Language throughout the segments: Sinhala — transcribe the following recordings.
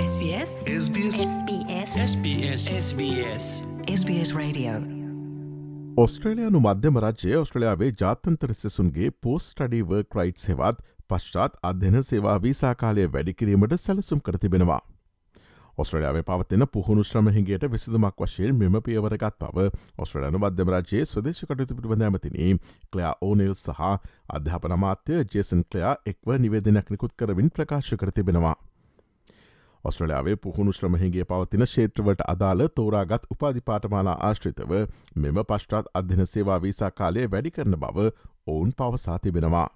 SBS? SBS. SBS. SBS. SBS. Radio. ඔස්ට්‍රලයානු මධ්‍යම රජය ඔස්ට්‍රලයාාවේ ජාතන්තර සෙසුන්ගේ පෝස්ටඩීව ක්‍රයිට් සෙවත් පශ්චාත් අධ්‍යන සේවා වීසාකාලය වැඩිකිරීමට සැලසුම් කර තිබෙනවා. ඔස්ට්‍රලයාාවේ පවතින පුහුණු ශ්‍රමහිගේට විසිදුමක් වශයෙන් මෙම පියවරගත් පව ඔස්ට්‍රලයනු මධ්‍යමරජයේ ස්වදේශකටයුතු පිළිබඳ ඇමතිනී කලයා ඕනෙල් සහ අධ්‍යාපන මාත්‍ය ජේසන් කලයා එක්ව නිවේදනයක් නිකුත් කරමින් ප්‍රකාශ කර තිබෙනවා. ඔස්ට්‍රලයාාවේ පුහුණු ශ්‍රමහිගේ පවතින ශේත්‍රවට අදාළ තෝරාගත් උපාධිපාටමාලා ආශ්‍රිතව මෙම පශ්ටාත් අධ්‍යන සේවා වීසා කාලය වැඩි කරන බව ඔවුන් පවසා තිබෙනවා.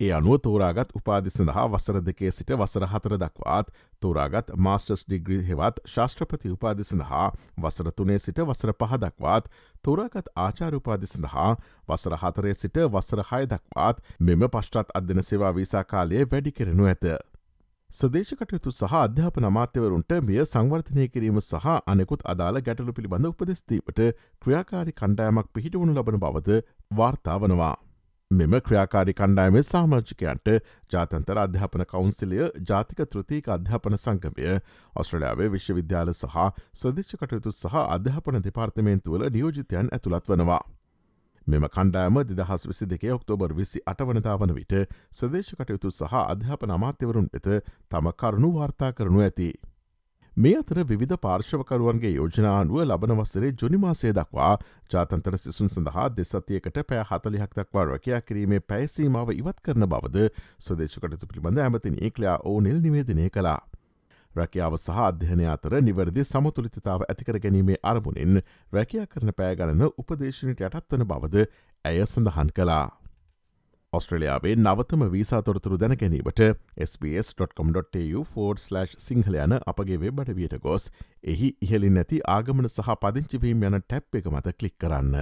ඒ අනුව තෝරාගත් උපාධි සඳහා වසර දෙකේ සිට වසර හතර දක්වාත් තෝරාගත් මාස්ටර්ස් ඩිග්‍රී හෙවත් ශාෂ්ත්‍රපති උපාධි සඳහා වසර තුනේ සිට වසර පහදක්වාත් තෝරාගත් ආචාර උපාධි සඳහා වසර හතරේ සිට වසර හය දක්වාත් මෙම පශ්ටාත් අධ්‍යන සේවා වීසා කාලයේ වැඩි කරනු ඇත. සදේශකටයුතු සහ අධ්‍යාපන අමාත්‍යවරුන්ට මෙය සංවර්ධනය කිරීම සහ අනෙකුත් අදාළ ගැටලු පිළිබඳ උපදෙස්තීමට ක්‍රියාකාරි කණ්ඩායමක් පිහිටවනු ලබන බවද වාර්තා වනවා. මෙම ක්‍රියාකාරි කණ්ඩායම සාමාජිකයන්ට ජාතන්තර අධ්‍යාපන කවුන්සිලය ජාතික ත්‍රතික අධ්‍යාපන සංගමය ඔස්ට්‍රලයාාවේ විශ්වවිද්‍යාල සහ ස්වදිච්චකටයුතු සහ අධ්‍යාපන දෙපාර්තමේන්තුවල නියෝජිතයන් ඇතුළත් වනවා. මෙම කණ්ඩෑම දිදහස් විසි දෙකේ ඔක්තෝබර් විසි අටවනතා වන විට සදේශකටයුතු සහ අධ්‍යාපන අමාත්‍යවරුන් වෙත තම කරුණු වාර්තා කරනු ඇති. මේ අතර විධ පාර්ශවකරුවන්ගේ යෝජනානුව ලබනවස්සරේ ජුනිමාසය දක්වා ජාතන්තර සිසුන් සඳහා දෙසතියකට පෑ හතලිහක් දක්වා රැකයා කිරීමේ පැයිසීමාව ඉවත් කරන බවද සදේශකටතු පිළිබඳ ඇමතින ඒකලයා ඕනෙල් නිවේදනය කලා. රැකියාව සහ අධ්‍යයනය අතර නිවැරදි සමතුලිතතාව ඇතිකර ගැනීමේ අරමුණින් රැකයා කරන පෑගණන උපදේශනයට යටත් වන බවද ඇය සඳහන් කලා. ඔස්ට්‍රලයාාවේ නවතම වීසාතොරතුරු දැන ගැනීමට SBS.com.tu4/ සිංහල යන අපගේ වෙබ්බට වියට ගොස් එහි ඉහලින් නැති ආගමන සහ පදිංචිවීම යන ටැප් එක මත කලික් කරන්න.